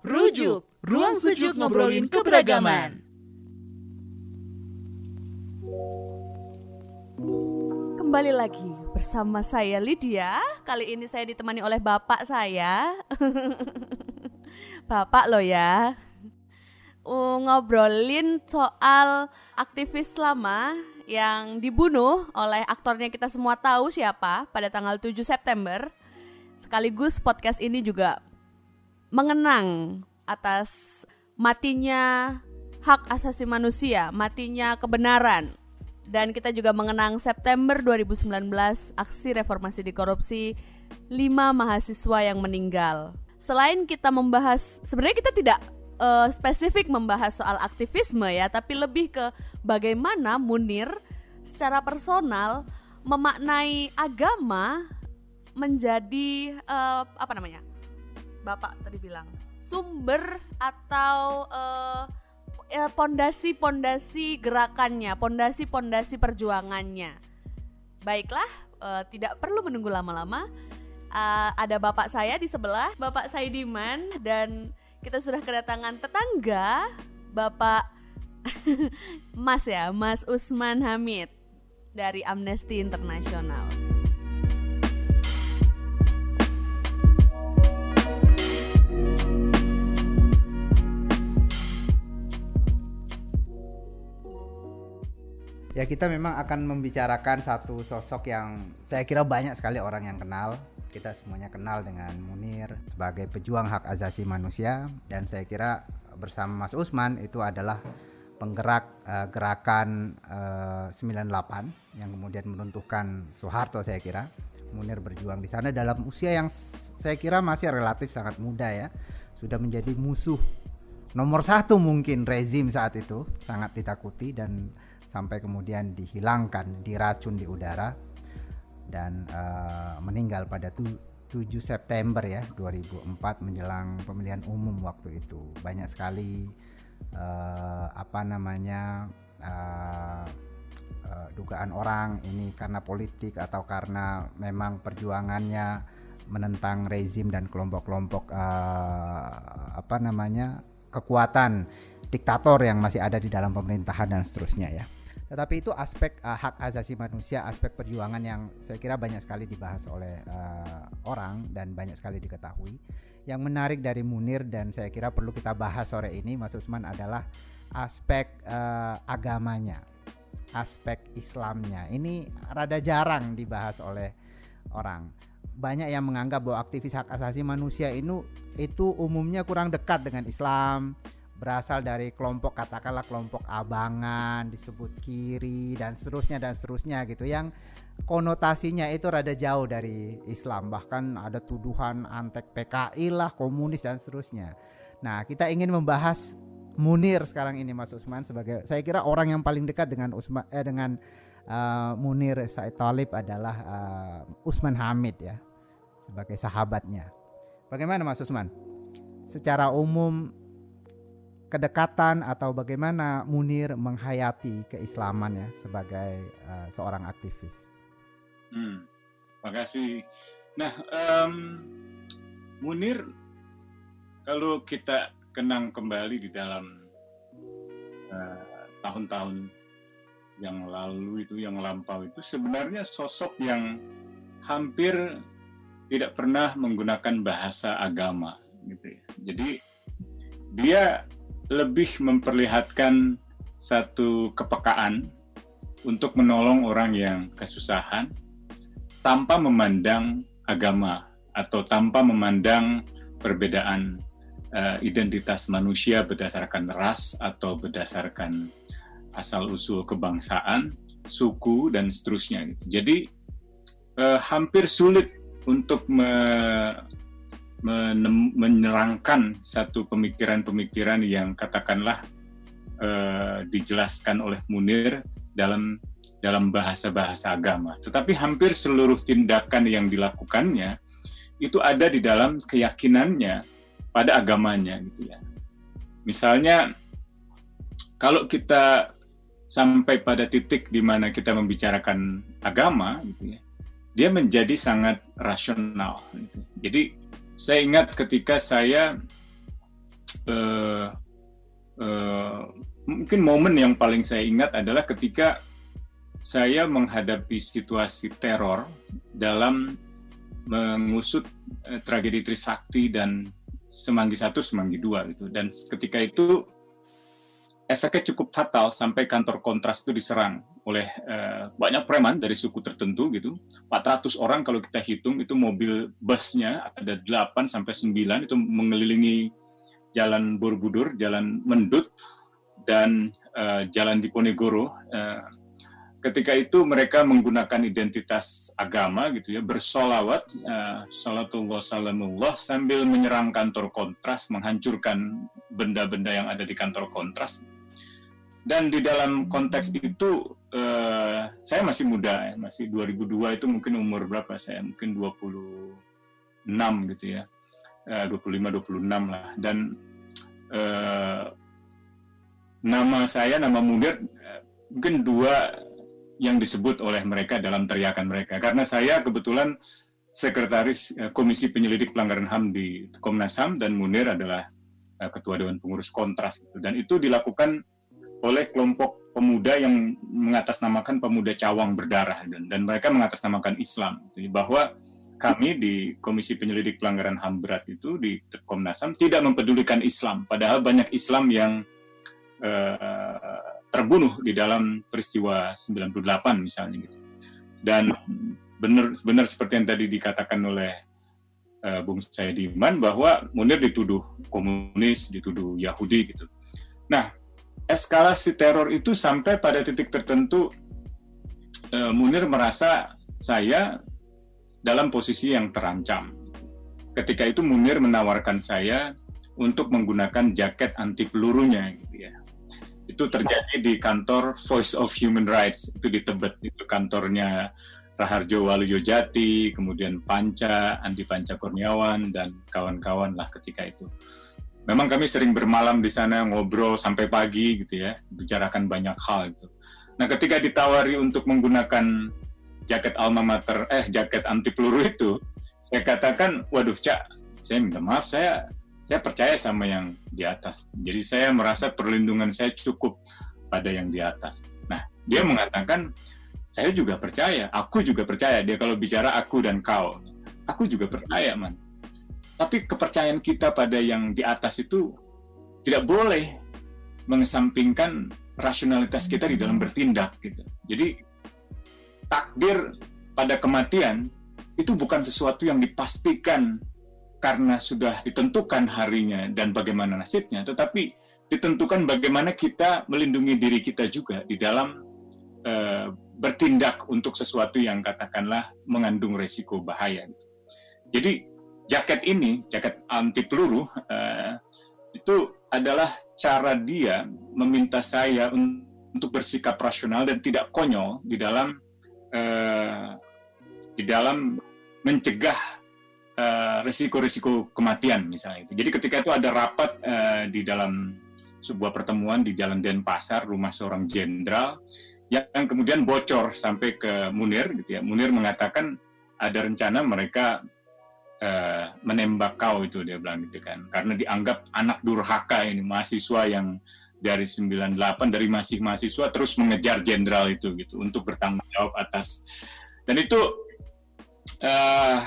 Rujuk, ruang sejuk ngobrolin keberagaman. Kembali lagi bersama saya Lydia. Kali ini saya ditemani oleh bapak saya. bapak lo ya. Uh, ngobrolin soal aktivis lama yang dibunuh oleh aktornya kita semua tahu siapa pada tanggal 7 September. Sekaligus podcast ini juga mengenang atas matinya hak asasi manusia, matinya kebenaran. Dan kita juga mengenang September 2019 aksi reformasi di korupsi 5 mahasiswa yang meninggal. Selain kita membahas, sebenarnya kita tidak uh, spesifik membahas soal aktivisme ya, tapi lebih ke bagaimana Munir secara personal memaknai agama menjadi uh, apa namanya? Bapak tadi bilang sumber atau pondasi-pondasi uh, gerakannya, pondasi-pondasi perjuangannya. Baiklah, uh, tidak perlu menunggu lama-lama. Uh, ada bapak saya di sebelah, Bapak Saidiman dan kita sudah kedatangan tetangga, Bapak Mas ya, Mas Usman Hamid dari Amnesty International. Ya kita memang akan membicarakan satu sosok yang saya kira banyak sekali orang yang kenal. Kita semuanya kenal dengan Munir sebagai pejuang hak asasi manusia dan saya kira bersama Mas Usman itu adalah penggerak uh, gerakan uh, 98 yang kemudian menuntuhkan Soeharto saya kira. Munir berjuang di sana dalam usia yang saya kira masih relatif sangat muda ya. Sudah menjadi musuh nomor satu mungkin rezim saat itu sangat ditakuti dan sampai kemudian dihilangkan diracun di udara dan uh, meninggal pada tu, 7 September ya 2004 menjelang pemilihan umum waktu itu banyak sekali uh, apa namanya uh, uh, dugaan orang ini karena politik atau karena memang perjuangannya menentang rezim dan kelompok-kelompok uh, apa namanya kekuatan diktator yang masih ada di dalam pemerintahan dan seterusnya ya. Tetapi itu aspek uh, hak asasi manusia, aspek perjuangan yang saya kira banyak sekali dibahas oleh uh, orang dan banyak sekali diketahui. Yang menarik dari Munir dan saya kira perlu kita bahas sore ini Mas Usman adalah aspek uh, agamanya, aspek Islamnya. Ini rada jarang dibahas oleh orang. Banyak yang menganggap bahwa aktivis hak asasi manusia itu itu umumnya kurang dekat dengan Islam, berasal dari kelompok katakanlah kelompok abangan disebut kiri dan seterusnya dan seterusnya gitu. Yang konotasinya itu rada jauh dari Islam. Bahkan ada tuduhan antek PKI lah komunis dan seterusnya. Nah kita ingin membahas Munir sekarang ini Mas Usman sebagai saya kira orang yang paling dekat dengan Usman eh, dengan uh, Munir Said Talib adalah uh, Usman Hamid ya sebagai sahabatnya. Bagaimana Mas Usman? Secara umum kedekatan atau bagaimana Munir menghayati keislaman ya sebagai uh, seorang aktivis. Hmm, makasih. Nah, um, Munir, kalau kita kenang kembali di dalam uh, tahun-tahun yang lalu itu, yang lampau itu, sebenarnya sosok yang hampir tidak pernah menggunakan bahasa agama, gitu ya. Jadi dia lebih memperlihatkan satu kepekaan untuk menolong orang yang kesusahan tanpa memandang agama atau tanpa memandang perbedaan uh, identitas manusia berdasarkan ras atau berdasarkan asal usul kebangsaan, suku dan seterusnya. Jadi uh, hampir sulit untuk me menyerangkan satu pemikiran-pemikiran yang katakanlah uh, dijelaskan oleh Munir dalam dalam bahasa-bahasa agama. Tetapi hampir seluruh tindakan yang dilakukannya itu ada di dalam keyakinannya pada agamanya gitu ya. Misalnya kalau kita sampai pada titik di mana kita membicarakan agama gitu ya, dia menjadi sangat rasional gitu. Jadi saya ingat ketika saya uh, uh, mungkin momen yang paling saya ingat adalah ketika saya menghadapi situasi teror dalam mengusut uh, tragedi Trisakti dan Semanggi satu, Semanggi dua gitu. Dan ketika itu efeknya cukup fatal sampai kantor kontras itu diserang oleh uh, banyak preman dari suku tertentu gitu. 400 orang kalau kita hitung itu mobil busnya ada 8 sampai 9 itu mengelilingi jalan Borobudur, jalan Mendut dan uh, jalan Diponegoro. Uh, ketika itu mereka menggunakan identitas agama gitu ya bersolawat uh, salatullah salamullah sambil menyerang kantor kontras menghancurkan benda-benda yang ada di kantor kontras dan di dalam konteks itu uh, saya masih muda ya masih 2002 itu mungkin umur berapa saya mungkin 26 gitu ya uh, 25 26 lah dan uh, nama saya nama Munir uh, mungkin dua yang disebut oleh mereka dalam teriakan mereka. Karena saya kebetulan sekretaris eh, Komisi Penyelidik Pelanggaran HAM di Komnas HAM dan Munir adalah eh, ketua Dewan Pengurus Kontras. Dan itu dilakukan oleh kelompok pemuda yang mengatasnamakan pemuda cawang berdarah dan, dan mereka mengatasnamakan Islam bahwa kami di Komisi Penyelidik Pelanggaran HAM berat itu di Komnas HAM tidak mempedulikan Islam padahal banyak Islam yang uh, terbunuh di dalam peristiwa 98 misalnya gitu. Dan benar benar seperti yang tadi dikatakan oleh uh, Bung Saidiman bahwa Munir dituduh komunis, dituduh Yahudi gitu. Nah, eskalasi teror itu sampai pada titik tertentu uh, Munir merasa saya dalam posisi yang terancam. Ketika itu Munir menawarkan saya untuk menggunakan jaket anti pelurunya gitu ya itu terjadi di kantor Voice of Human Rights itu di Tebet itu kantornya Raharjo Waluyo Jati kemudian Panca Andi Panca Kurniawan dan kawan-kawan lah ketika itu memang kami sering bermalam di sana ngobrol sampai pagi gitu ya bicarakan banyak hal gitu nah ketika ditawari untuk menggunakan jaket alma mater eh jaket anti peluru itu saya katakan waduh cak saya minta maaf saya saya percaya sama yang di atas. Jadi saya merasa perlindungan saya cukup pada yang di atas. Nah, dia mengatakan, saya juga percaya, aku juga percaya. Dia kalau bicara aku dan kau, aku juga percaya, man. Tapi kepercayaan kita pada yang di atas itu tidak boleh mengesampingkan rasionalitas kita di dalam bertindak gitu. Jadi takdir pada kematian itu bukan sesuatu yang dipastikan karena sudah ditentukan harinya dan bagaimana nasibnya, tetapi ditentukan bagaimana kita melindungi diri kita juga di dalam uh, bertindak untuk sesuatu yang katakanlah mengandung resiko bahaya. Jadi jaket ini, jaket anti peluru, uh, itu adalah cara dia meminta saya untuk bersikap rasional dan tidak konyol di dalam uh, di dalam mencegah Eh, risiko-risiko kematian misalnya itu. Jadi ketika itu ada rapat uh, di dalam sebuah pertemuan di Jalan Denpasar, rumah seorang jenderal yang kemudian bocor sampai ke Munir gitu ya. Munir mengatakan ada rencana mereka uh, menembak kau itu dia bilang gitu kan. Karena dianggap anak durhaka ini mahasiswa yang dari 98 dari masih mahasiswa terus mengejar jenderal itu gitu untuk bertanggung jawab atas dan itu uh,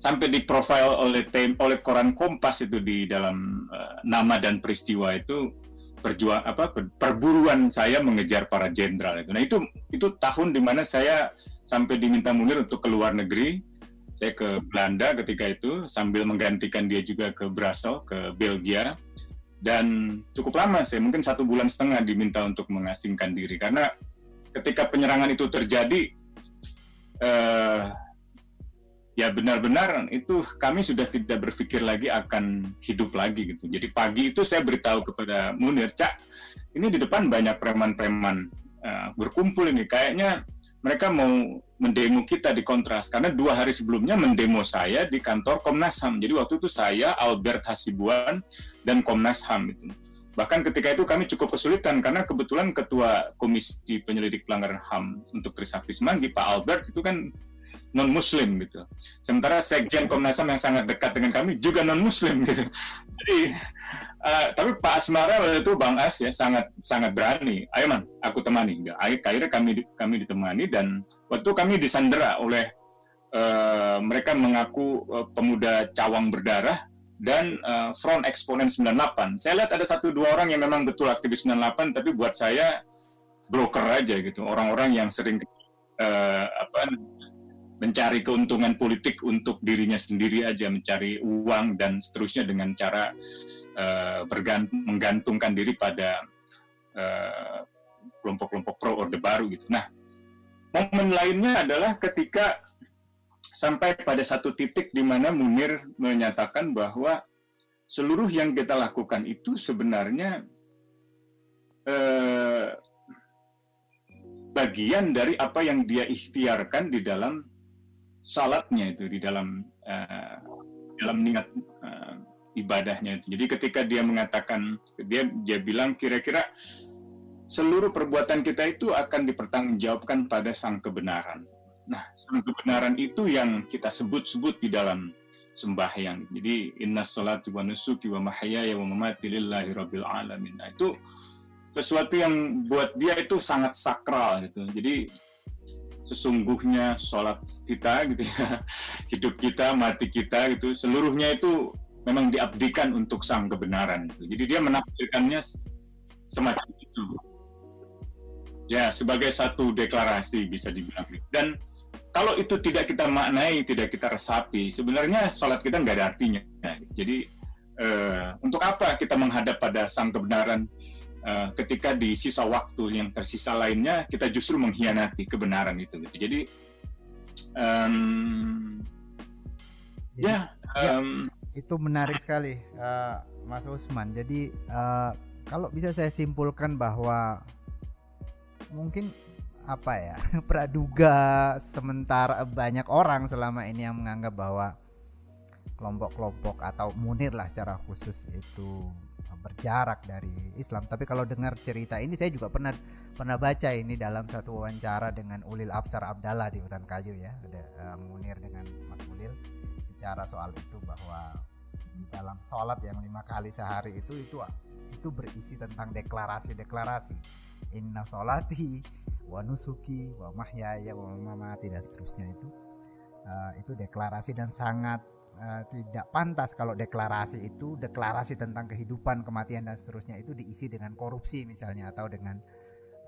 sampai di profile oleh tem oleh koran Kompas itu di dalam uh, nama dan peristiwa itu perjuang apa perburuan saya mengejar para jenderal itu. Nah itu itu tahun di mana saya sampai diminta Munir untuk ke luar negeri. Saya ke Belanda ketika itu sambil menggantikan dia juga ke Brussels ke Belgia dan cukup lama saya mungkin satu bulan setengah diminta untuk mengasingkan diri karena ketika penyerangan itu terjadi uh, ya benar-benar itu kami sudah tidak berpikir lagi akan hidup lagi gitu. Jadi pagi itu saya beritahu kepada Munir, Cak, ini di depan banyak preman-preman uh, berkumpul ini. Kayaknya mereka mau mendemo kita di kontras karena dua hari sebelumnya mendemo saya di kantor Komnas HAM. Jadi waktu itu saya Albert Hasibuan dan Komnas HAM itu. Bahkan ketika itu kami cukup kesulitan karena kebetulan ketua Komisi Penyelidik Pelanggaran HAM untuk Trisakti Semanggi Pak Albert itu kan non Muslim gitu. Sementara Sekjen Komnas HAM yang sangat dekat dengan kami juga non Muslim gitu. Jadi uh, tapi Pak Asmara waktu itu Bang As ya sangat sangat berani. Ayo man, aku temani. Akhirnya kami kami ditemani dan waktu kami disandera oleh uh, mereka mengaku uh, pemuda cawang berdarah dan uh, Front Eksponen 98. Saya lihat ada satu dua orang yang memang betul aktivis 98 tapi buat saya broker aja gitu. Orang-orang yang sering uh, apa mencari keuntungan politik untuk dirinya sendiri aja, mencari uang dan seterusnya dengan cara uh, menggantungkan diri pada eh, kelompok-kelompok uh, pro orde baru gitu. Nah, momen lainnya adalah ketika sampai pada satu titik di mana Munir menyatakan bahwa seluruh yang kita lakukan itu sebenarnya uh, bagian dari apa yang dia ikhtiarkan di dalam salatnya itu di dalam uh, dalam niat uh, ibadahnya itu. Jadi ketika dia mengatakan dia dia bilang kira-kira seluruh perbuatan kita itu akan dipertanggungjawabkan pada sang kebenaran. Nah, sang kebenaran itu yang kita sebut-sebut di dalam sembahyang. Jadi inna salati wa nusuki wa mahyaya wa mamati lillahi rabbil alamin. Nah, itu sesuatu yang buat dia itu sangat sakral gitu. Jadi sesungguhnya sholat kita gitu ya hidup kita mati kita gitu seluruhnya itu memang diabdikan untuk sang kebenaran. Gitu. jadi dia menampilkannya semacam itu. Ya sebagai satu deklarasi bisa dibilang. Dan kalau itu tidak kita maknai tidak kita resapi sebenarnya sholat kita nggak ada artinya. Jadi eh, untuk apa kita menghadap pada sang kebenaran uh, ketika di sisa waktu yang tersisa lainnya kita justru mengkhianati kebenaran itu gitu. Jadi um, ya, um, ya itu menarik sekali uh, Mas Usman. Jadi uh, kalau bisa saya simpulkan bahwa mungkin apa ya praduga sementara banyak orang selama ini yang menganggap bahwa kelompok-kelompok atau munir lah secara khusus itu berjarak dari Islam. Tapi kalau dengar cerita ini saya juga pernah pernah baca ini dalam satu wawancara dengan Ulil Absar Abdallah di Hutan Kayu ya. Ada uh, Munir dengan Mas Ulil bicara soal itu bahwa dalam sholat yang lima kali sehari itu itu itu berisi tentang deklarasi-deklarasi inna sholati wa nusuki wa mahyaya wa mamati dan seterusnya itu uh, itu deklarasi dan sangat uh, tidak pantas kalau deklarasi itu deklarasi tentang kehidupan kematian dan seterusnya itu diisi dengan korupsi misalnya atau dengan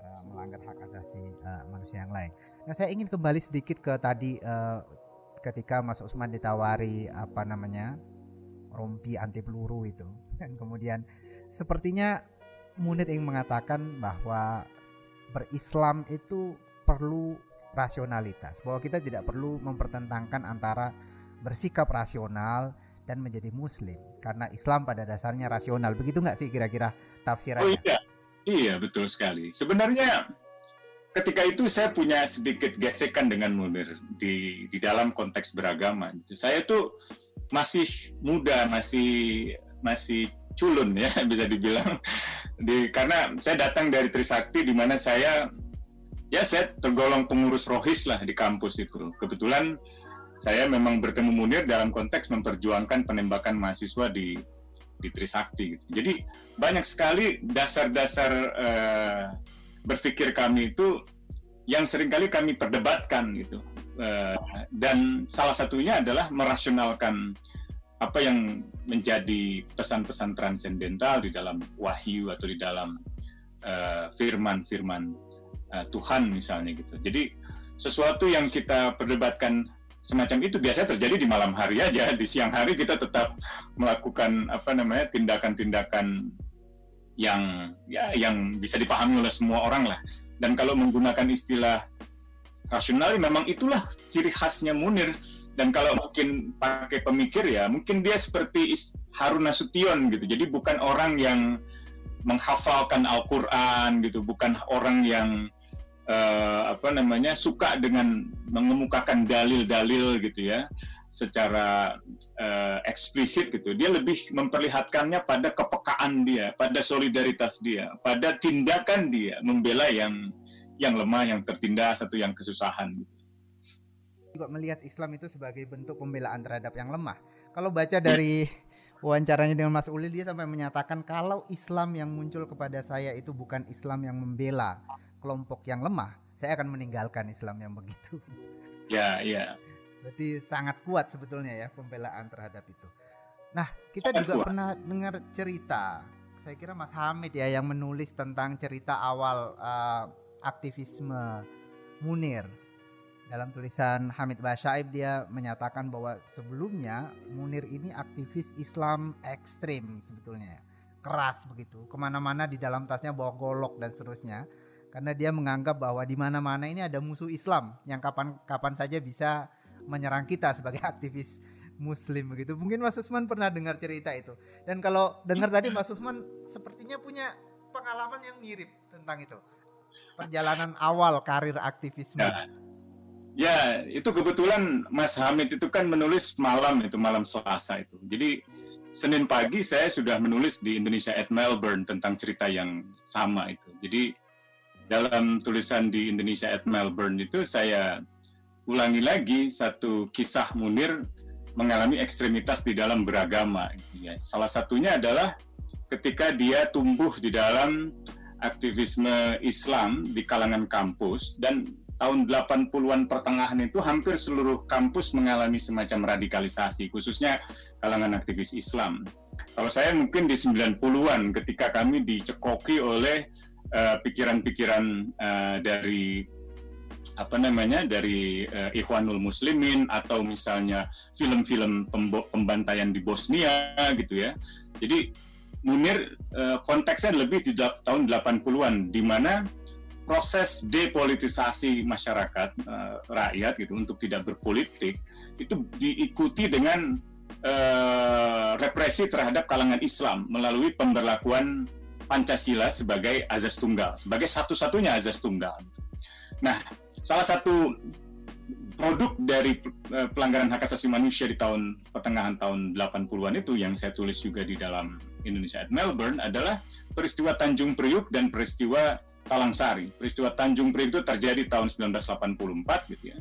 uh, melanggar hak asasi uh, manusia yang lain. Nah saya ingin kembali sedikit ke tadi uh, ketika Mas Usman ditawari apa namanya rompi anti peluru itu dan kemudian sepertinya Munir ingin mengatakan bahwa berislam itu perlu rasionalitas bahwa kita tidak perlu mempertentangkan antara bersikap rasional dan menjadi muslim karena Islam pada dasarnya rasional begitu nggak sih kira-kira tafsirannya? Oh iya, iya betul sekali. Sebenarnya ketika itu saya punya sedikit gesekan dengan Munir di di dalam konteks beragama. Saya tuh masih muda, masih masih culun ya bisa dibilang di karena saya datang dari Trisakti di mana saya ya saya tergolong pengurus rohis lah di kampus itu. Kebetulan saya memang bertemu Munir dalam konteks memperjuangkan penembakan mahasiswa di di Trisakti. Gitu. Jadi banyak sekali dasar-dasar uh, berpikir kami itu yang sering kali kami perdebatkan gitu. Uh, dan salah satunya adalah merasionalkan apa yang menjadi pesan-pesan transendental di dalam wahyu atau di dalam eh, firman-firman uh, uh, Tuhan misalnya gitu. Jadi sesuatu yang kita perdebatkan semacam itu. Biasanya terjadi di malam hari aja. Di siang hari kita tetap melakukan apa namanya tindakan-tindakan yang ya yang bisa dipahami oleh semua orang lah. Dan kalau menggunakan istilah rasional memang itulah ciri khasnya Munir. Dan kalau mungkin pakai pemikir ya mungkin dia seperti Harun Nasution gitu. Jadi bukan orang yang menghafalkan Al-Quran gitu. Bukan orang yang uh, apa namanya suka dengan mengemukakan dalil-dalil gitu ya secara uh, eksplisit gitu. Dia lebih memperlihatkannya pada kepekaan dia pada solidaritas dia pada tindakan dia membela yang yang lemah yang tertindas atau yang kesusahan juga melihat Islam itu sebagai bentuk pembelaan terhadap yang lemah. Kalau baca dari wawancaranya dengan Mas Ulil dia sampai menyatakan kalau Islam yang muncul kepada saya itu bukan Islam yang membela kelompok yang lemah, saya akan meninggalkan Islam yang begitu. Ya, ya. Berarti sangat kuat sebetulnya ya pembelaan terhadap itu. Nah, kita sangat juga kuat. pernah dengar cerita. Saya kira Mas Hamid ya yang menulis tentang cerita awal uh, aktivisme Munir. Dalam tulisan Hamid Basyaib dia menyatakan bahwa sebelumnya Munir ini aktivis Islam ekstrim sebetulnya. Keras begitu. Ke mana-mana di dalam tasnya bawa golok dan seterusnya karena dia menganggap bahwa di mana-mana ini ada musuh Islam yang kapan-kapan saja bisa menyerang kita sebagai aktivis Muslim begitu. Mungkin Mas Usman pernah dengar cerita itu. Dan kalau dengar tadi Mas Usman sepertinya punya pengalaman yang mirip tentang itu. Perjalanan awal karir aktivisme. Ya, ya itu kebetulan Mas Hamid itu kan menulis malam itu malam Selasa itu. Jadi Senin pagi saya sudah menulis di Indonesia at Melbourne tentang cerita yang sama itu. Jadi dalam tulisan di Indonesia at Melbourne itu saya ulangi lagi satu kisah Munir mengalami ekstremitas di dalam beragama. Ya. Salah satunya adalah ketika dia tumbuh di dalam aktivisme Islam di kalangan kampus dan tahun 80-an pertengahan itu hampir seluruh kampus mengalami semacam radikalisasi khususnya kalangan aktivis Islam. Kalau saya mungkin di 90-an ketika kami dicekoki oleh Eh, pikiran-pikiran uh, dari apa namanya dari uh, Ikhwanul Muslimin atau misalnya film-film pembantaian di Bosnia gitu ya. Jadi Munir uh, konteksnya lebih di tahun 80-an di mana proses depolitisasi masyarakat uh, rakyat gitu untuk tidak berpolitik itu diikuti dengan uh, represi terhadap kalangan Islam melalui pemberlakuan Pancasila sebagai azas tunggal, sebagai satu-satunya azas tunggal. Nah, salah satu produk dari eh, pelanggaran hak asasi manusia di tahun pertengahan tahun 80-an itu yang saya tulis juga di dalam Indonesia at Melbourne adalah peristiwa Tanjung Priuk dan peristiwa Talangsari. Peristiwa Tanjung Priuk itu terjadi tahun 1984 gitu ya.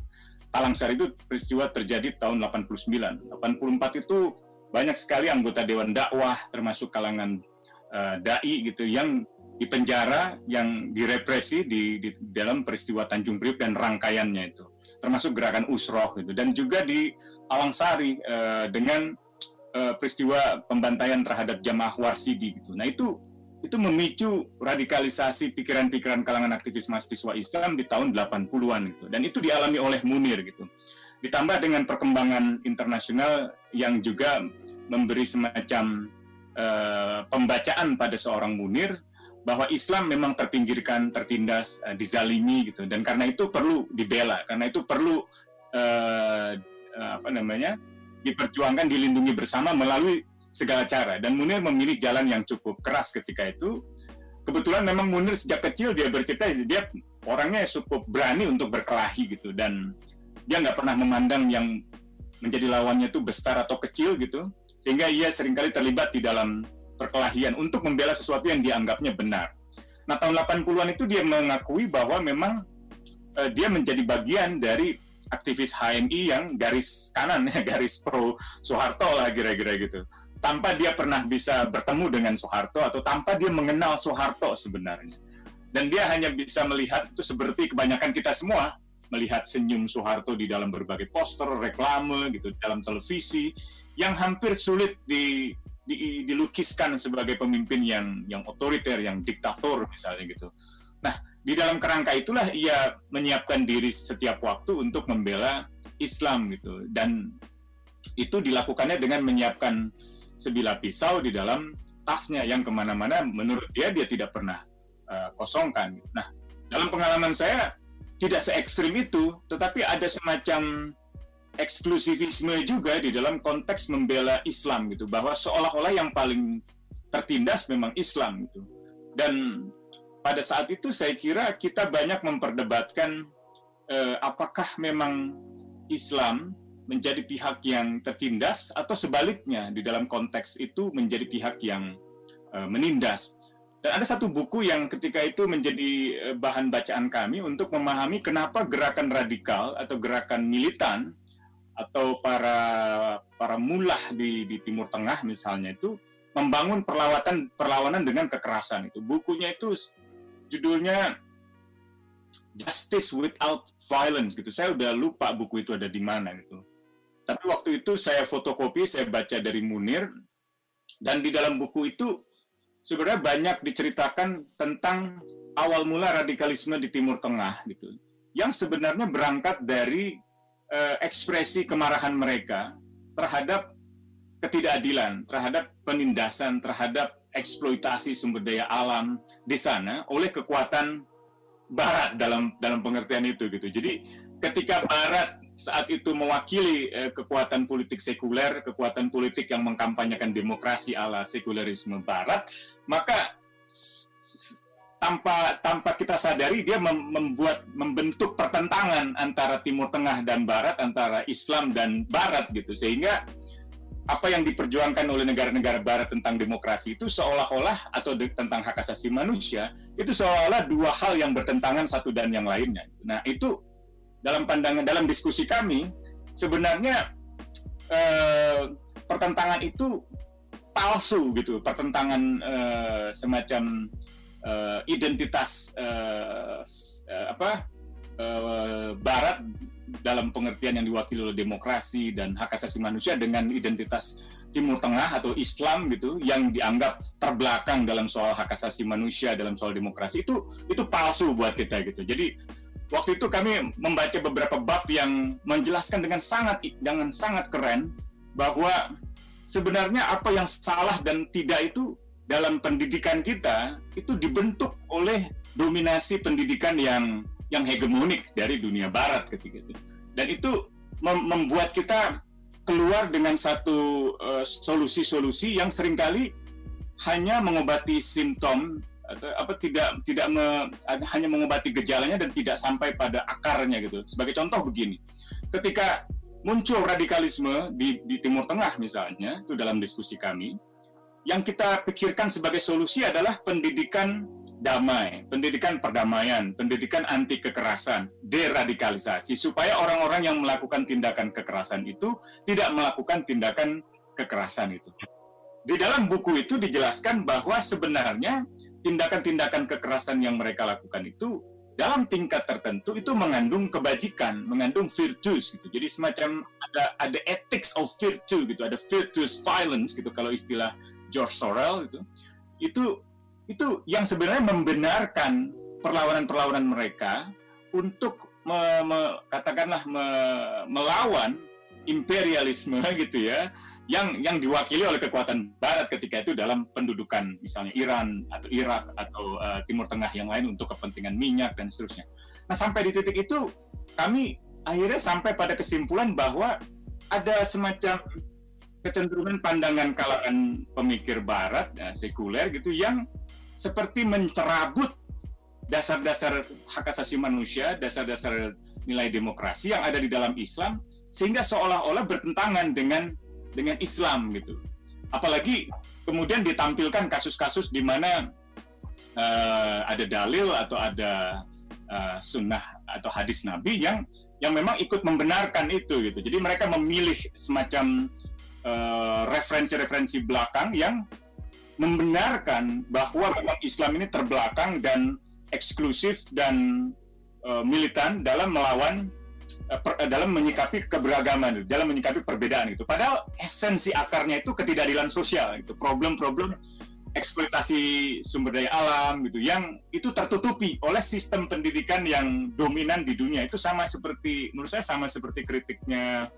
Talangsari itu peristiwa terjadi tahun 89. 84 itu banyak sekali anggota Dewan Dakwah termasuk kalangan uh, dai gitu yang dipenjara, yang direpresi di, di dalam peristiwa Tanjung Priok dan rangkaiannya itu, termasuk gerakan Usroh gitu, dan juga di Alangsari uh, dengan uh, peristiwa pembantaian terhadap jamaah Warsidi gitu. Nah itu itu memicu radikalisasi pikiran-pikiran kalangan aktivis mahasiswa Islam di tahun 80-an gitu. Dan itu dialami oleh Munir gitu. Ditambah dengan perkembangan internasional yang juga memberi semacam uh, pembacaan pada seorang Munir bahwa Islam memang terpinggirkan, tertindas, uh, dizalimi gitu, dan karena itu perlu dibela, karena itu perlu uh, apa namanya diperjuangkan, dilindungi bersama melalui segala cara. Dan Munir memilih jalan yang cukup keras ketika itu. Kebetulan memang Munir sejak kecil dia bercerita dia orangnya cukup berani untuk berkelahi gitu dan dia nggak pernah memandang yang menjadi lawannya itu besar atau kecil gitu sehingga ia sering kali terlibat di dalam perkelahian untuk membela sesuatu yang dianggapnya benar. Nah, tahun 80-an itu dia mengakui bahwa memang uh, dia menjadi bagian dari aktivis HMI yang garis kanan ya, garis pro Soeharto lah kira-kira gitu. Tanpa dia pernah bisa bertemu dengan Soeharto atau tanpa dia mengenal Soeharto sebenarnya. Dan dia hanya bisa melihat itu seperti kebanyakan kita semua melihat senyum Soeharto di dalam berbagai poster, reklame gitu, dalam televisi yang hampir sulit di, di, dilukiskan sebagai pemimpin yang yang otoriter, yang diktator misalnya gitu. Nah, di dalam kerangka itulah ia menyiapkan diri setiap waktu untuk membela Islam gitu dan itu dilakukannya dengan menyiapkan sebilah pisau di dalam tasnya yang ke mana-mana menurut dia dia tidak pernah uh, kosongkan. Nah, dalam pengalaman saya tidak se ekstrim itu, tetapi ada semacam eksklusivisme juga di dalam konteks membela Islam gitu bahwa seolah-olah yang paling tertindas memang Islam gitu. Dan pada saat itu saya kira kita banyak memperdebatkan eh, apakah memang Islam menjadi pihak yang tertindas atau sebaliknya di dalam konteks itu menjadi pihak yang eh, menindas Dan ada satu buku yang ketika itu menjadi eh, bahan bacaan kami untuk memahami kenapa gerakan radikal atau gerakan militan atau para para mulah di, di Timur Tengah misalnya itu membangun perlawanan perlawanan dengan kekerasan itu. Bukunya itu judulnya Justice Without Violence gitu. Saya udah lupa buku itu ada di mana gitu. Tapi waktu itu saya fotokopi, saya baca dari Munir dan di dalam buku itu sebenarnya banyak diceritakan tentang awal mula radikalisme di Timur Tengah gitu. Yang sebenarnya berangkat dari uh, ekspresi kemarahan mereka terhadap ketidakadilan, terhadap penindasan, terhadap eksploitasi sumber daya alam di sana oleh kekuatan barat dalam dalam pengertian itu gitu. Jadi ketika barat saat itu mewakili eh, kekuatan politik sekuler, kekuatan politik yang mengkampanyekan demokrasi ala sekulerisme Barat, maka tanpa tanpa kita sadari dia mem membuat membentuk pertentangan antara Timur Tengah dan Barat, antara Islam dan Barat gitu, sehingga apa yang diperjuangkan oleh negara-negara Barat tentang demokrasi itu seolah-olah atau tentang hak asasi manusia itu seolah-olah dua hal yang bertentangan satu dan yang lainnya. Nah itu dalam pandangan dalam diskusi kami sebenarnya eh, pertentangan itu palsu gitu. Pertentangan eh, semacam eh, identitas eh, eh apa eh, Barat dalam pengertian yang diwakili oleh demokrasi dan hak asasi manusia dengan identitas Timur Tengah atau Islam gitu yang dianggap terbelakang dalam soal hak asasi manusia dalam soal demokrasi itu itu palsu buat kita gitu. Jadi waktu itu kami membaca beberapa bab yang menjelaskan dengan sangat dengan sangat keren bahwa sebenarnya apa yang salah dan tidak itu dalam pendidikan kita itu dibentuk oleh dominasi pendidikan yang yang hegemonik dari dunia barat ketika itu. Dan itu mem membuat kita keluar dengan satu eh, solusi-solusi uh, yang sering kali hanya mengobati simptom atau apa tidak tidak me, hanya mengobati gejalanya dan tidak sampai pada akarnya gitu. Sebagai contoh begini, ketika muncul radikalisme di, di Timur Tengah misalnya itu dalam diskusi kami, yang kita pikirkan sebagai solusi adalah pendidikan damai, pendidikan perdamaian, pendidikan anti kekerasan, deradikalisasi supaya orang-orang yang melakukan tindakan kekerasan itu tidak melakukan tindakan kekerasan itu. Di dalam buku itu dijelaskan bahwa sebenarnya tindakan-tindakan kekerasan yang mereka lakukan itu dalam tingkat tertentu itu mengandung kebajikan, mengandung virtues gitu. Jadi semacam ada ada ethics of virtue gitu, ada virtuous violence gitu kalau istilah George Sorel itu. Itu itu yang sebenarnya membenarkan perlawanan-perlawanan mereka untuk me, me, katakanlah me, melawan imperialisme gitu ya yang yang diwakili oleh kekuatan Barat ketika itu dalam pendudukan misalnya Iran atau Irak atau uh, Timur Tengah yang lain untuk kepentingan minyak dan seterusnya. Nah sampai di titik itu kami akhirnya sampai pada kesimpulan bahwa ada semacam kecenderungan pandangan kalangan pemikir Barat ya, sekuler gitu yang seperti mencerabut dasar-dasar hak asasi manusia, dasar-dasar nilai demokrasi yang ada di dalam Islam sehingga seolah-olah bertentangan dengan dengan Islam gitu. Apalagi kemudian ditampilkan kasus-kasus di mana uh, ada dalil atau ada uh, sunnah atau hadis Nabi yang yang memang ikut membenarkan itu gitu. Jadi mereka memilih semacam uh, referensi-referensi belakang yang membenarkan bahwa memang Islam ini terbelakang dan eksklusif dan uh, militan dalam melawan Eh, eh, dalam menyikapi keberagaman, dalam menyikapi perbedaan itu. Padahal esensi akarnya itu ketidakadilan sosial, itu problem-problem eksploitasi sumber daya alam gitu yang itu tertutupi oleh sistem pendidikan yang dominan di dunia. Itu sama seperti menurut saya sama seperti kritiknya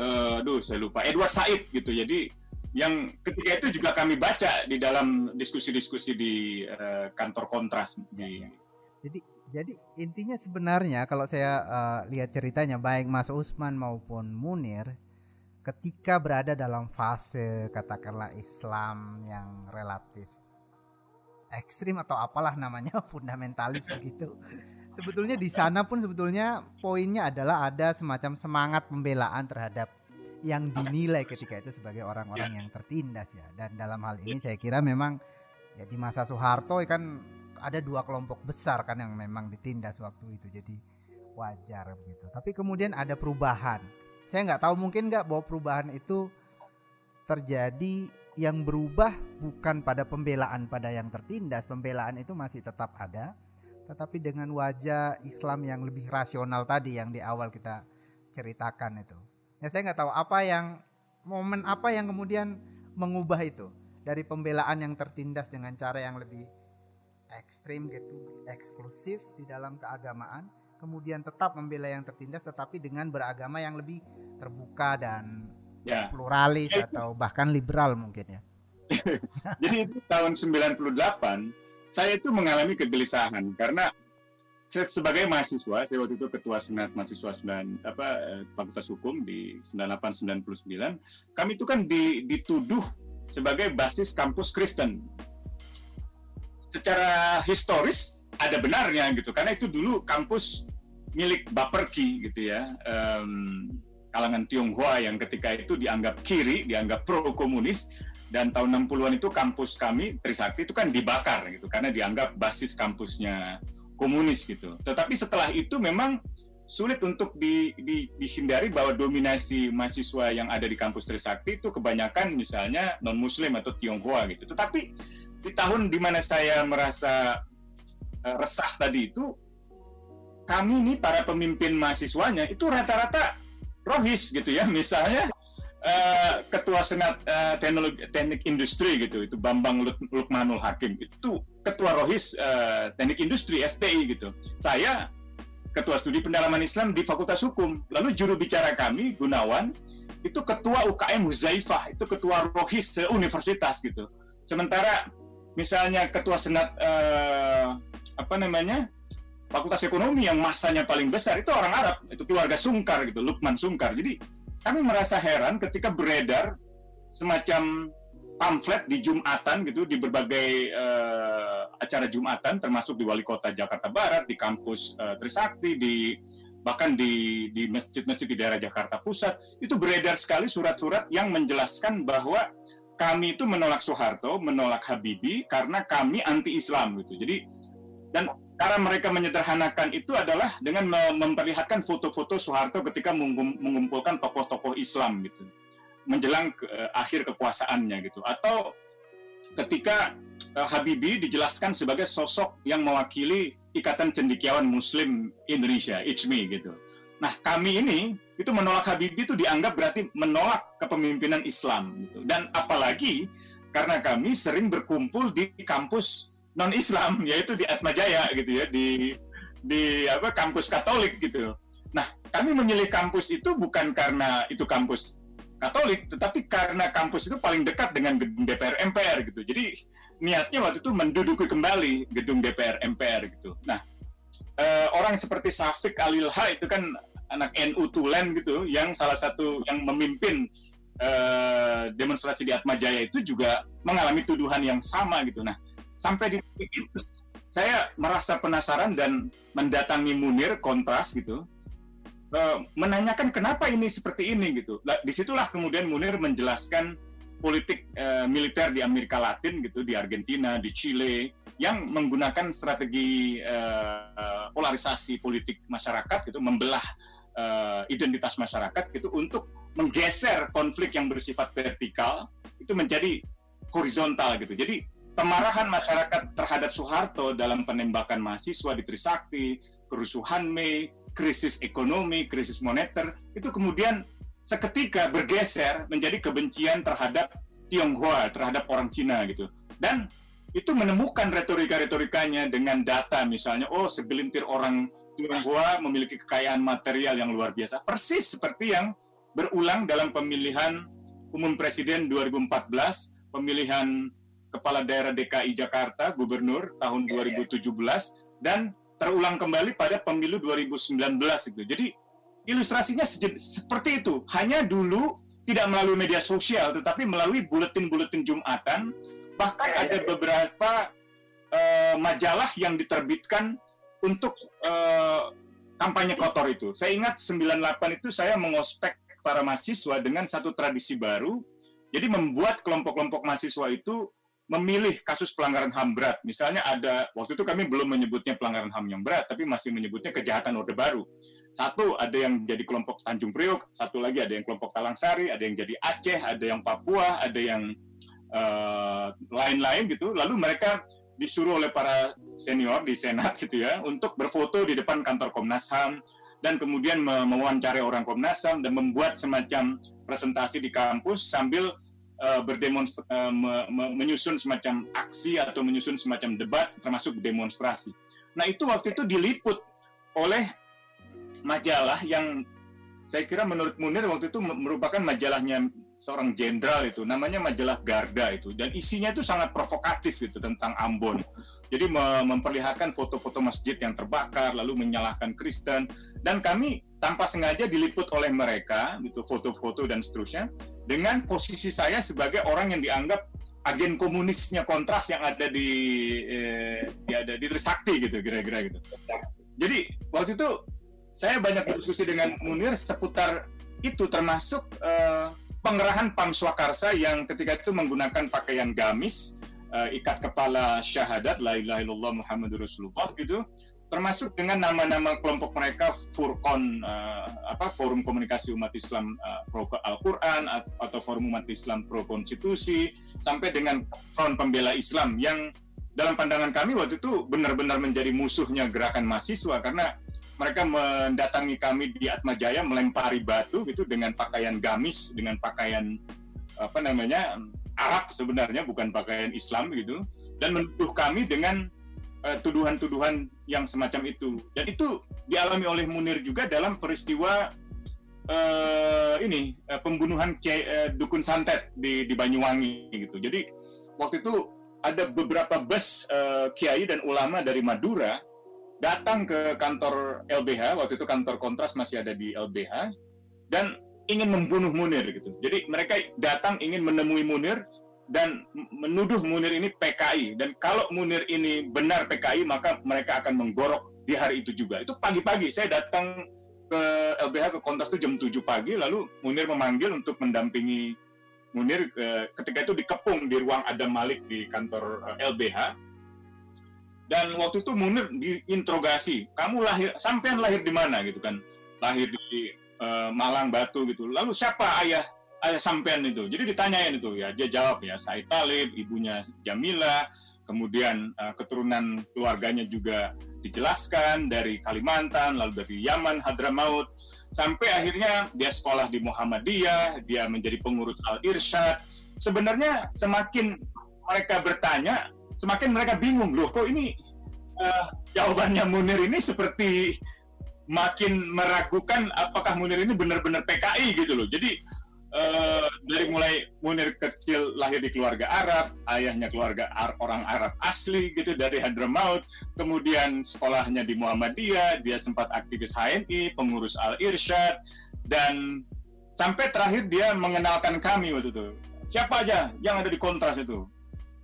uh, aduh saya lupa Edward Said gitu. Jadi yang ketika itu juga kami baca di dalam diskusi-diskusi di uh, kantor kontras. Di jadi jadi intinya sebenarnya kalau saya uh, lihat ceritanya baik Mas Usman maupun Munir ketika berada dalam fase katakanlah Islam yang relatif ekstrim atau apalah namanya fundamentalis begitu. Sebetulnya di sana pun sebetulnya poinnya adalah ada semacam semangat pembelaan terhadap yang dinilai ketika itu sebagai orang-orang yang tertindas ya. Dan dalam hal ini saya kira memang Ya di masa Soeharto kan ada dua kelompok besar kan yang memang ditindas waktu itu. Jadi wajar begitu. Tapi kemudian ada perubahan. Saya nggak tahu mungkin nggak bahwa perubahan itu terjadi yang berubah bukan pada pembelaan pada yang tertindas, pembelaan itu masih tetap ada, tetapi dengan wajah Islam yang lebih rasional tadi yang di awal kita ceritakan itu. Ya saya nggak tahu apa yang momen apa yang kemudian mengubah itu dari pembelaan yang tertindas dengan cara yang lebih ekstrim gitu, eksklusif di dalam keagamaan, kemudian tetap membela yang tertindas tetapi dengan beragama yang lebih terbuka dan ya. pluralis ya, atau bahkan liberal mungkin ya. Jadi itu tahun 98 saya itu mengalami kegelisahan karena sebagai mahasiswa, saya waktu itu ketua senat mahasiswa 9 apa eh, Fakultas Hukum di 98 99, kami itu kan dituduh sebagai basis kampus Kristen. Secara historis ada benarnya gitu karena itu dulu kampus milik Baperki gitu ya. Um, kalangan Tionghoa yang ketika itu dianggap kiri, dianggap pro komunis dan tahun 60-an itu kampus kami Trisakti itu kan dibakar gitu karena dianggap basis kampusnya komunis gitu. Tetapi setelah itu memang sulit untuk di, di, dihindari bahwa dominasi mahasiswa yang ada di kampus Trisakti itu kebanyakan misalnya non Muslim atau Tionghoa gitu. Tetapi di tahun di mana saya merasa uh, resah tadi itu kami nih para pemimpin mahasiswanya itu rata-rata rohis gitu ya. Misalnya uh, ketua senat uh, teknologi teknik industri gitu itu Bambang Lukmanul Hakim. Itu ketua rohis teknik industri FTI gitu. Saya ketua studi pendalaman Islam di Fakultas Hukum. Lalu juru bicara kami Gunawan itu ketua UKM Huzaifah itu ketua rohis universitas gitu. Sementara misalnya ketua senat uh, apa namanya Fakultas Ekonomi yang masanya paling besar itu orang Arab, itu keluarga Sungkar gitu, Lukman Sungkar. Jadi kami merasa heran ketika beredar semacam pamflet di Jumatan gitu di berbagai uh, acara Jumatan termasuk di Wali Kota Jakarta Barat, di kampus uh, Trisakti, di bahkan di di masjid-masjid di daerah Jakarta Pusat itu beredar sekali surat-surat yang menjelaskan bahwa kami itu menolak Soeharto, menolak Habibie karena kami anti Islam gitu. Jadi dan cara mereka menyederhanakan itu adalah dengan memperlihatkan foto-foto Soeharto ketika mengumpulkan tokoh-tokoh Islam gitu menjelang ke, uh, akhir kekuasaannya gitu atau ketika uh, Habibie dijelaskan sebagai sosok yang mewakili Ikatan Cendikiawan Muslim Indonesia ICMI gitu. Nah, kami ini itu menolak Habibie itu dianggap berarti menolak kepemimpinan Islam gitu. Dan apalagi karena kami sering berkumpul di kampus non Islam yaitu di Atmajaya gitu ya di di apa kampus Katolik gitu. Nah kami memilih kampus itu bukan karena itu kampus Katolik, tetapi karena kampus itu paling dekat dengan gedung DPR MPR gitu. Jadi niatnya waktu itu menduduki kembali gedung DPR MPR gitu. Nah eh, orang seperti Safik Alilha itu kan anak NU Tulen gitu, yang salah satu yang memimpin eh, demonstrasi di Atmajaya itu juga mengalami tuduhan yang sama gitu. Nah sampai di titik itu saya merasa penasaran dan mendatangi Munir kontras gitu uh, menanyakan kenapa ini seperti ini gitu di situlah kemudian Munir menjelaskan politik uh, militer di Amerika Latin gitu di Argentina di Chile yang menggunakan strategi uh, polarisasi politik masyarakat gitu membelah uh, identitas masyarakat gitu untuk menggeser konflik yang bersifat vertikal itu menjadi horizontal gitu jadi kemarahan masyarakat terhadap Soeharto dalam penembakan mahasiswa di Trisakti, kerusuhan Mei, krisis ekonomi, krisis moneter, itu kemudian seketika bergeser menjadi kebencian terhadap Tionghoa, terhadap orang Cina gitu. Dan itu menemukan retorika-retorikanya dengan data misalnya, oh segelintir orang Tionghoa memiliki kekayaan material yang luar biasa. Persis seperti yang berulang dalam pemilihan umum presiden 2014, pemilihan kepala daerah DKI Jakarta, gubernur tahun 2017 iya, iya. dan terulang kembali pada pemilu 2019 itu. Jadi ilustrasinya seperti itu. Hanya dulu tidak melalui media sosial tetapi melalui buletin-buletin Jumatan bahkan iya, ada beberapa uh, majalah yang diterbitkan untuk uh, kampanye kotor itu. Saya ingat 98 itu saya mengospek para mahasiswa dengan satu tradisi baru. Jadi membuat kelompok-kelompok mahasiswa itu memilih kasus pelanggaran HAM berat. Misalnya ada, waktu itu kami belum menyebutnya pelanggaran HAM yang berat, tapi masih menyebutnya kejahatan Orde Baru. Satu, ada yang jadi kelompok Tanjung Priok, satu lagi ada yang kelompok Talangsari, ada yang jadi Aceh, ada yang Papua, ada yang uh, lain-lain gitu. Lalu mereka disuruh oleh para senior di Senat gitu ya, untuk berfoto di depan kantor Komnas HAM, dan kemudian mewawancari orang Komnas HAM dan membuat semacam presentasi di kampus sambil uh, berdemonstrasi uh, me, me, menyusun semacam aksi atau menyusun semacam debat termasuk demonstrasi. Nah itu waktu itu diliput oleh majalah yang saya kira menurut Munir waktu itu merupakan majalahnya seorang jenderal itu namanya majalah Garda itu dan isinya itu sangat provokatif itu tentang Ambon. Jadi memperlihatkan foto-foto masjid yang terbakar lalu menyalahkan Kristen dan kami tanpa sengaja diliput oleh mereka itu foto-foto dan seterusnya dengan posisi saya sebagai orang yang dianggap agen komunisnya kontras yang ada di eh, ada di Trisakti gitu kira-kira gitu. Jadi waktu itu saya banyak diskusi dengan Munir seputar itu termasuk eh, pengerahan Pam Swakarsa yang ketika itu menggunakan pakaian gamis, uh, ikat kepala syahadat la ilaha illallah Muhammadur Rasulullah gitu termasuk dengan nama-nama kelompok mereka Furkon uh, apa Forum Komunikasi Umat Islam uh, Pro Al-Qur'an atau Forum Umat Islam Pro Konstitusi sampai dengan Front Pembela Islam yang dalam pandangan kami waktu itu benar-benar menjadi musuhnya gerakan mahasiswa karena mereka mendatangi kami di Atma Jaya melempari batu gitu dengan pakaian gamis dengan pakaian apa namanya Arab sebenarnya bukan pakaian Islam gitu. Dan menuduh kami dengan uh, tuduhan-tuduhan yang semacam itu. Dan itu dialami oleh Munir juga dalam peristiwa uh, ini uh, pembunuhan Kiai, uh, dukun santet di di Banyuwangi gitu. Jadi waktu itu ada beberapa bus uh, kiai dan ulama dari Madura datang ke kantor LBH waktu itu kantor kontras masih ada di LBH dan ingin membunuh Munir gitu. Jadi mereka datang ingin menemui Munir dan menuduh Munir ini PKI dan kalau Munir ini benar PKI maka mereka akan menggorok di hari itu juga. Itu pagi-pagi saya datang ke LBH ke Kontras itu jam 7 pagi lalu Munir memanggil untuk mendampingi Munir eh, ketika itu dikepung di ruang Adam Malik di kantor eh, LBH dan waktu itu Munir diinterogasi, kamu lahir, sampean lahir di mana gitu kan? Lahir di uh, Malang Batu gitu. Lalu siapa ayah ayah sampean itu? Jadi ditanyain itu ya, dia jawab ya Said Talib, ibunya Jamila, kemudian uh, keturunan keluarganya juga dijelaskan dari Kalimantan, lalu dari Yaman, Hadramaut, sampai akhirnya dia sekolah di Muhammadiyah, dia menjadi pengurus Al Irsyad. Sebenarnya semakin mereka bertanya, semakin mereka bingung loh kok ini uh, jawabannya Munir ini seperti makin meragukan apakah Munir ini benar-benar PKI gitu loh. Jadi uh, dari mulai Munir kecil lahir di keluarga Arab, ayahnya keluarga Ar orang Arab asli gitu dari Hadramaut, kemudian sekolahnya di Muhammadiyah, dia sempat aktivis HNI, pengurus Al Irsyad dan sampai terakhir dia mengenalkan kami waktu itu. Siapa aja yang ada di kontras itu?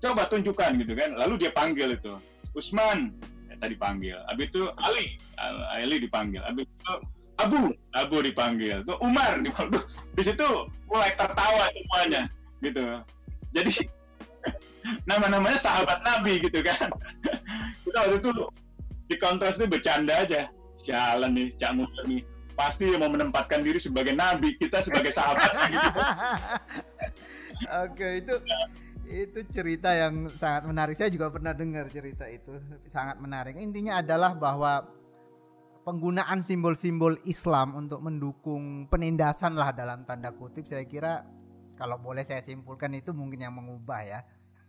Coba tunjukkan gitu kan. Lalu dia panggil itu. Usman. Ya, saya dipanggil. Habis itu Ali. Ali dipanggil. Habis itu Abu. Abu dipanggil. Tuh Umar dipanggil. Di situ mulai tertawa semuanya. Gitu. Jadi nama-namanya sahabat Nabi gitu kan. Kita waktu itu di kontras itu bercanda aja. Jalan nih Cak Munir nih. Pasti mau menempatkan diri sebagai nabi kita sebagai sahabat. Gitu. Oke itu itu cerita yang sangat menarik. Saya juga pernah dengar cerita itu, sangat menarik. Intinya adalah bahwa penggunaan simbol-simbol Islam untuk mendukung penindasan lah dalam tanda kutip saya kira kalau boleh saya simpulkan itu mungkin yang mengubah ya.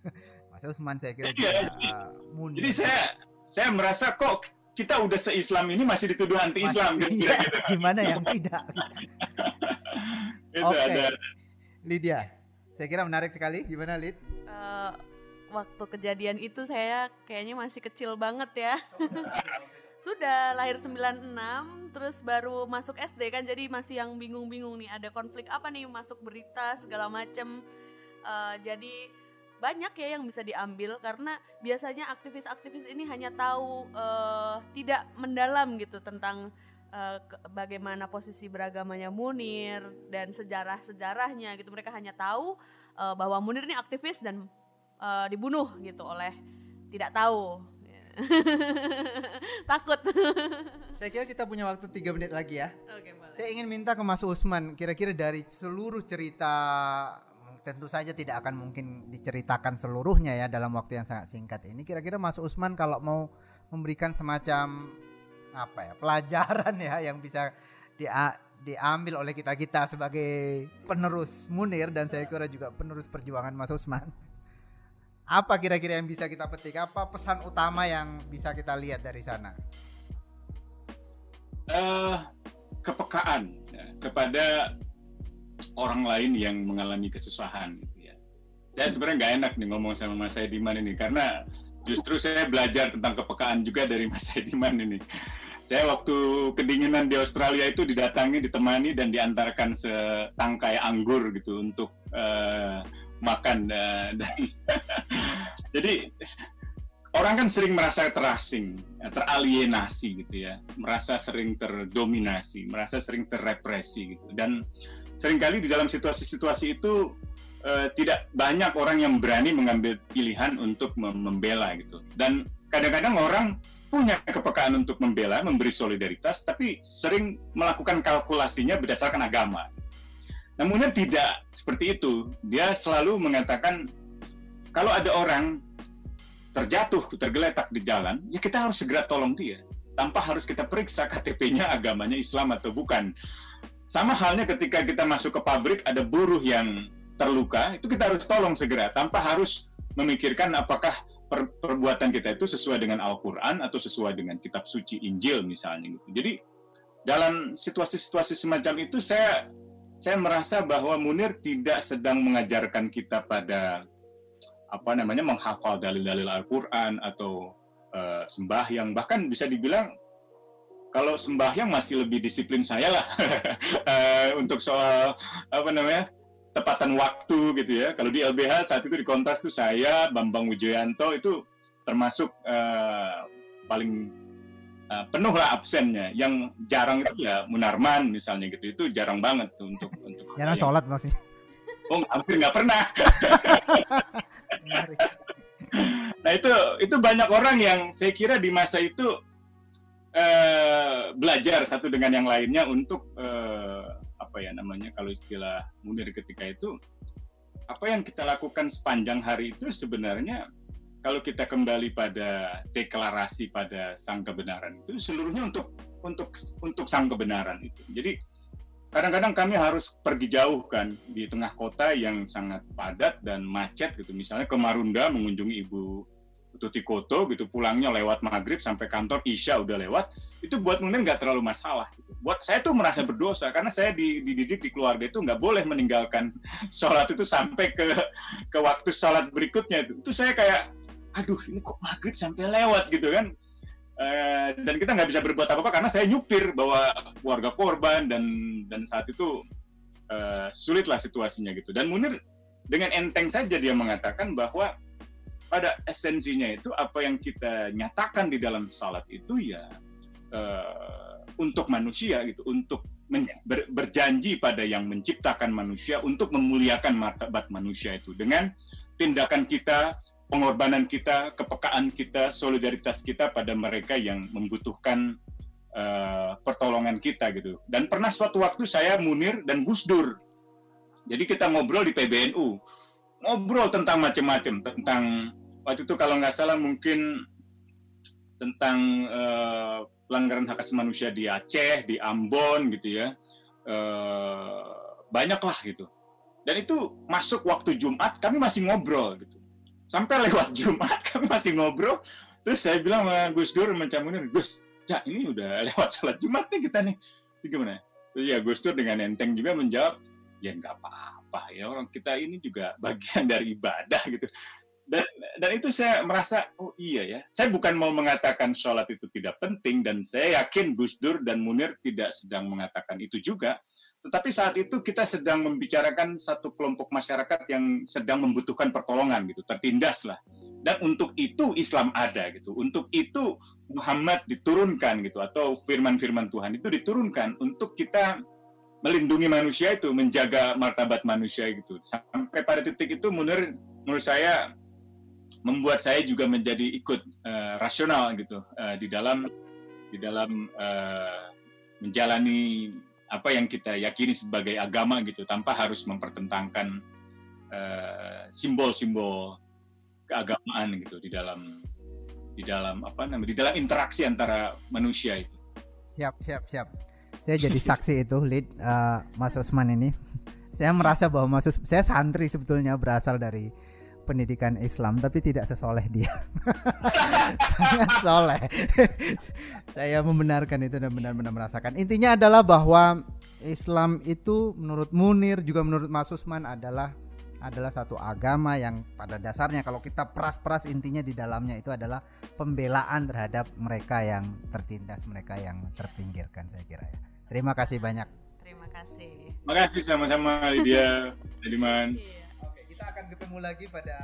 Mas Usman saya kira iya, uh, jadi, saya saya merasa kok kita udah se-Islam ini masih dituduh anti-Islam gitu, iya, gitu. Gimana yang tidak? Oke. Okay. Lydia, saya kira menarik sekali. Gimana, Lid? Uh, waktu kejadian itu saya kayaknya masih kecil banget ya. Sudah lahir 96, terus baru masuk SD kan jadi masih yang bingung-bingung nih ada konflik apa nih masuk berita segala macem. Uh, jadi banyak ya yang bisa diambil karena biasanya aktivis-aktivis ini hanya tahu uh, tidak mendalam gitu tentang uh, bagaimana posisi beragamanya Munir dan sejarah-sejarahnya gitu. Mereka hanya tahu uh, bahwa Munir ini aktivis dan uh, dibunuh gitu oleh tidak tahu. Takut. Saya kira kita punya waktu tiga menit lagi ya. Oke, boleh. Saya ingin minta ke Mas Usman, kira-kira dari seluruh cerita tentu saja tidak akan mungkin diceritakan seluruhnya ya dalam waktu yang sangat singkat ini. Kira-kira Mas Usman kalau mau memberikan semacam apa ya pelajaran ya yang bisa di, diambil oleh kita kita sebagai penerus Munir dan saya kira juga penerus perjuangan Mas Usman. Apa kira-kira yang bisa kita petik? Apa pesan utama yang bisa kita lihat dari sana? Uh, kepekaan ya, kepada orang lain yang mengalami kesusahan gitu ya. Saya sebenarnya nggak enak nih ngomong sama Mas Saidiman ini karena justru saya belajar tentang kepekaan juga dari Mas Saidiman ini. Saya waktu kedinginan di Australia itu didatangi, ditemani dan diantarkan setangkai anggur gitu untuk uh, makan uh, dan jadi orang kan sering merasa terasing, teralienasi gitu ya, merasa sering terdominasi, merasa sering terrepresi gitu. Dan sering kali di dalam situasi-situasi itu uh, tidak banyak orang yang berani mengambil pilihan untuk membela gitu. Dan kadang-kadang orang punya kepekaan untuk membela, memberi solidaritas, tapi sering melakukan kalkulasinya berdasarkan agama. Namun tidak seperti itu. Dia selalu mengatakan kalau ada orang terjatuh, tergeletak di jalan, ya kita harus segera tolong dia. Tanpa harus kita periksa KTP-nya agamanya Islam atau bukan. Sama halnya ketika kita masuk ke pabrik ada buruh yang terluka, itu kita harus tolong segera tanpa harus memikirkan apakah per perbuatan kita itu sesuai dengan Al-Qur'an atau sesuai dengan kitab suci Injil misalnya gitu. Jadi dalam situasi-situasi semacam itu saya saya merasa bahwa Munir tidak sedang mengajarkan kita pada apa namanya menghafal dalil-dalil Al-Qur'an atau uh, sembahyang bahkan bisa dibilang kalau sembahyang masih lebih disiplin saya lah uh, untuk soal apa namanya tepatan waktu gitu ya. Kalau di LBH saat itu di kontras itu saya Bambang Wijoyanto itu termasuk uh, paling uh, penuh lah absennya. Yang jarang itu ya Munarman misalnya gitu. Itu jarang banget tuh untuk untuk jarang sholat maksudnya. Oh hampir nggak pernah. Nah itu itu banyak orang yang saya kira di masa itu uh, belajar satu dengan yang lainnya untuk uh, apa ya namanya kalau istilah munir ketika itu apa yang kita lakukan sepanjang hari itu sebenarnya kalau kita kembali pada deklarasi pada sang kebenaran itu seluruhnya untuk untuk untuk sang kebenaran itu. Jadi kadang-kadang kami harus pergi jauh kan di tengah kota yang sangat padat dan macet gitu misalnya ke Marunda mengunjungi ibu Tuti Koto gitu pulangnya lewat maghrib sampai kantor Isya udah lewat itu buat mungkin nggak terlalu masalah gitu. buat saya tuh merasa berdosa karena saya dididik di keluarga itu nggak boleh meninggalkan sholat itu sampai ke ke waktu sholat berikutnya itu itu saya kayak aduh ini kok maghrib sampai lewat gitu kan Eh, dan kita nggak bisa berbuat apa-apa karena saya nyupir bawa keluarga korban dan dan saat itu uh, sulitlah situasinya gitu. Dan Munir dengan enteng saja dia mengatakan bahwa pada esensinya itu apa yang kita nyatakan di dalam salat itu ya uh, untuk manusia gitu, untuk ber, berjanji pada yang menciptakan manusia untuk memuliakan martabat manusia itu dengan tindakan kita pengorbanan kita, kepekaan kita, solidaritas kita pada mereka yang membutuhkan uh, pertolongan kita gitu. Dan pernah suatu waktu saya Munir dan Gus Dur. Jadi kita ngobrol di PBNU, ngobrol tentang macam-macam, tentang waktu itu kalau nggak salah mungkin tentang uh, pelanggaran hak asasi manusia di Aceh, di Ambon gitu ya, uh, banyak lah gitu. Dan itu masuk waktu Jumat, kami masih ngobrol gitu. Sampai lewat Jumat kami masih ngobrol. Terus saya bilang sama Gus Dur mencamunin Gus ya ini udah lewat sholat Jumat nih kita nih. Gimana? Ya Gus Dur dengan enteng juga menjawab ya nggak apa-apa ya orang kita ini juga bagian dari ibadah gitu dan dan itu saya merasa oh iya ya saya bukan mau mengatakan sholat itu tidak penting dan saya yakin Gus Dur dan Munir tidak sedang mengatakan itu juga tetapi saat itu kita sedang membicarakan satu kelompok masyarakat yang sedang membutuhkan pertolongan gitu, tertindas lah. Dan untuk itu Islam ada gitu. Untuk itu Muhammad diturunkan gitu atau firman-firman Tuhan itu diturunkan untuk kita melindungi manusia itu, menjaga martabat manusia gitu. Sampai pada titik itu menurut menurut saya membuat saya juga menjadi ikut uh, rasional gitu uh, di dalam di dalam uh, menjalani apa yang kita yakini sebagai agama gitu tanpa harus mempertentangkan simbol-simbol keagamaan gitu di dalam di dalam apa namanya di dalam interaksi antara manusia itu. Siap siap siap. Saya jadi saksi itu lead uh, Mas Usman ini. saya merasa bahwa Mas Usman, saya santri sebetulnya berasal dari pendidikan Islam tapi tidak sesoleh dia. Soleh. Saya membenarkan itu dan benar-benar merasakan. Intinya adalah bahwa Islam itu menurut Munir juga menurut Mas Usman adalah adalah satu agama yang pada dasarnya kalau kita peras-peras intinya di dalamnya itu adalah pembelaan terhadap mereka yang tertindas, mereka yang terpinggirkan saya kira ya. Terima kasih banyak. Terima kasih. Terima kasih sama-sama Lydia, Ediman. Iya kita akan ketemu lagi pada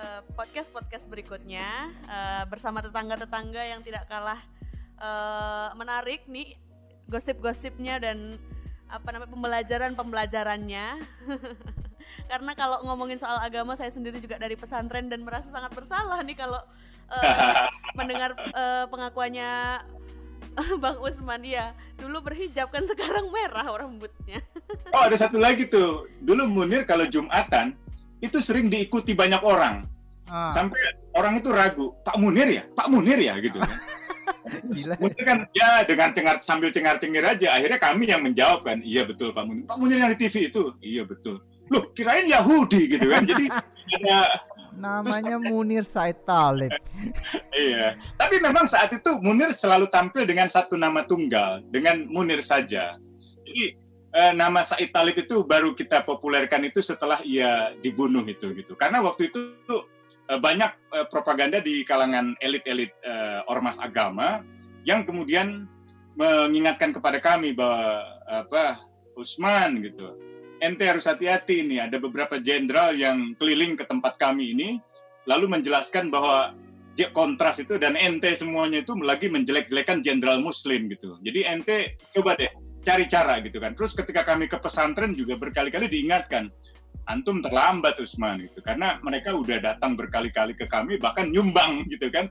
uh, podcast podcast berikutnya uh, bersama tetangga-tetangga yang tidak kalah uh, menarik nih gosip-gosipnya dan apa namanya pembelajaran pembelajarannya karena kalau ngomongin soal agama saya sendiri juga dari pesantren dan merasa sangat bersalah nih kalau uh, mendengar uh, pengakuannya Bang Usman ya dulu berhijab kan sekarang merah rambutnya. oh ada satu lagi tuh dulu Munir kalau Jumatan itu sering diikuti banyak orang. Ah. Sampai orang itu ragu, Pak Munir ya? Pak Munir ya gitu kan. Gila. Munir kan ya dengan cengar sambil cengar-cengir aja akhirnya kami yang menjawab kan, iya betul Pak Munir. Pak Munir yang di TV itu, iya betul. Loh, kirain Yahudi gitu kan. Jadi ada namanya Munir Said Talib. iya, tapi memang saat itu Munir selalu tampil dengan satu nama tunggal, dengan Munir saja. Jadi eh, nama Said Talib itu baru kita populerkan itu setelah ia dibunuh itu gitu. Karena waktu itu eh, banyak eh, propaganda di kalangan elit-elit eh, ormas agama yang kemudian mengingatkan kepada kami bahwa apa Usman gitu. Ente harus hati-hati ini ada beberapa jenderal yang keliling ke tempat kami ini lalu menjelaskan bahwa kontras itu dan ente semuanya itu lagi menjelek-jelekan jenderal muslim gitu. Jadi ente coba deh cari cara gitu kan. Terus ketika kami ke pesantren juga berkali-kali diingatkan, antum terlambat Usman gitu karena mereka udah datang berkali-kali ke kami bahkan nyumbang gitu kan.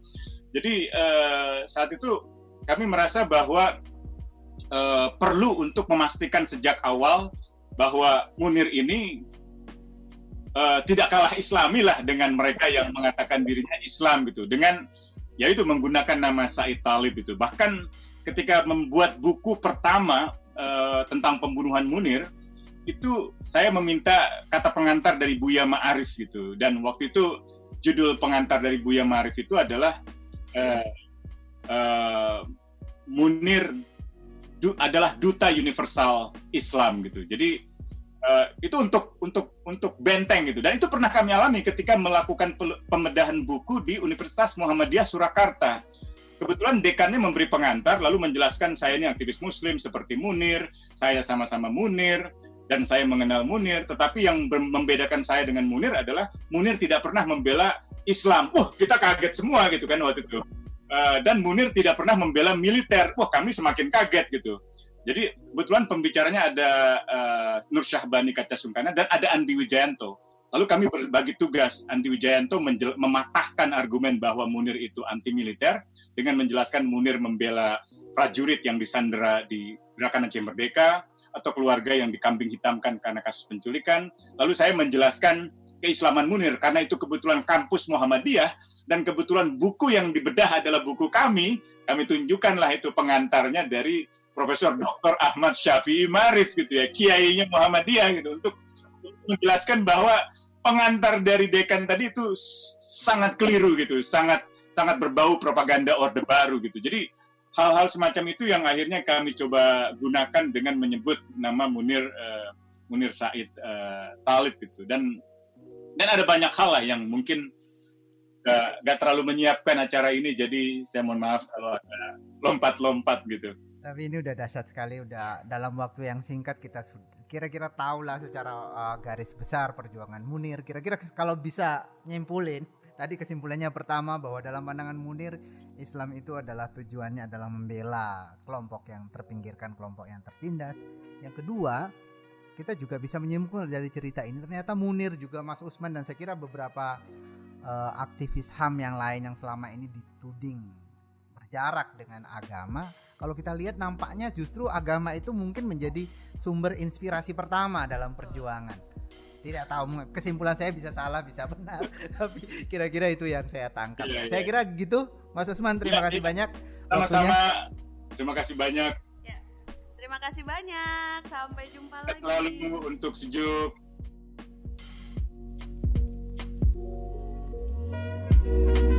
Jadi eh, saat itu kami merasa bahwa eh, perlu untuk memastikan sejak awal bahwa Munir ini eh, tidak kalah Islami lah dengan mereka yang mengatakan dirinya Islam gitu. Dengan yaitu menggunakan nama Said Talib itu. Bahkan ketika membuat buku pertama uh, tentang pembunuhan Munir itu saya meminta kata pengantar dari Buya Ma'arif gitu. Dan waktu itu judul pengantar dari Buya Ma'arif itu adalah uh, uh, Munir adalah duta universal Islam gitu. Jadi uh, itu untuk untuk untuk benteng gitu dan itu pernah kami alami ketika melakukan pembedahan buku di Universitas Muhammadiyah Surakarta kebetulan dekannya memberi pengantar lalu menjelaskan saya ini aktivis muslim seperti Munir, saya sama-sama Munir dan saya mengenal Munir, tetapi yang membedakan saya dengan Munir adalah Munir tidak pernah membela Islam. Wah, kita kaget semua gitu kan waktu itu. Uh, dan Munir tidak pernah membela militer. Wah, kami semakin kaget gitu. Jadi kebetulan pembicaranya ada uh, Nur Syahbani Kaca Sungkana dan ada Andi Wijayanto Lalu kami berbagi tugas, Andi Wijayanto mematahkan argumen bahwa Munir itu anti militer dengan menjelaskan Munir membela prajurit yang disandera di Gerakan Aceh Merdeka atau keluarga yang dikambing hitamkan karena kasus penculikan. Lalu saya menjelaskan keislaman Munir karena itu kebetulan kampus Muhammadiyah dan kebetulan buku yang dibedah adalah buku kami. Kami tunjukkanlah itu pengantarnya dari Profesor Dr. Ahmad Syafi'i Marif gitu ya, kiainya Muhammadiyah gitu untuk menjelaskan bahwa pengantar dari dekan tadi itu sangat keliru gitu, sangat sangat berbau propaganda orde baru gitu. Jadi hal-hal semacam itu yang akhirnya kami coba gunakan dengan menyebut nama Munir uh, Munir Said uh, Talib gitu dan dan ada banyak hal lah yang mungkin gak, gak terlalu menyiapkan acara ini jadi saya mohon maaf kalau ada lompat-lompat gitu. Tapi ini udah dahsyat sekali, udah dalam waktu yang singkat kita kira-kira tahu lah secara uh, garis besar perjuangan Munir. Kira-kira kalau bisa nyimpulin, tadi kesimpulannya pertama bahwa dalam pandangan Munir Islam itu adalah tujuannya adalah membela kelompok yang terpinggirkan, kelompok yang tertindas. Yang kedua, kita juga bisa menyimpulkan dari cerita ini ternyata Munir juga Mas Usman dan saya kira beberapa uh, aktivis HAM yang lain yang selama ini dituding jarak dengan agama kalau kita lihat nampaknya justru agama itu mungkin menjadi sumber inspirasi pertama dalam perjuangan. Tidak tahu kesimpulan saya bisa salah bisa benar tapi kira-kira itu yang saya tangkap. Iya, iya. saya iya. kira gitu Mas Usman terima iya, kasih iya. banyak sama-sama. terima kasih banyak. Ya. terima kasih banyak. Sampai jumpa lagi. selalu untuk sejuk. thank you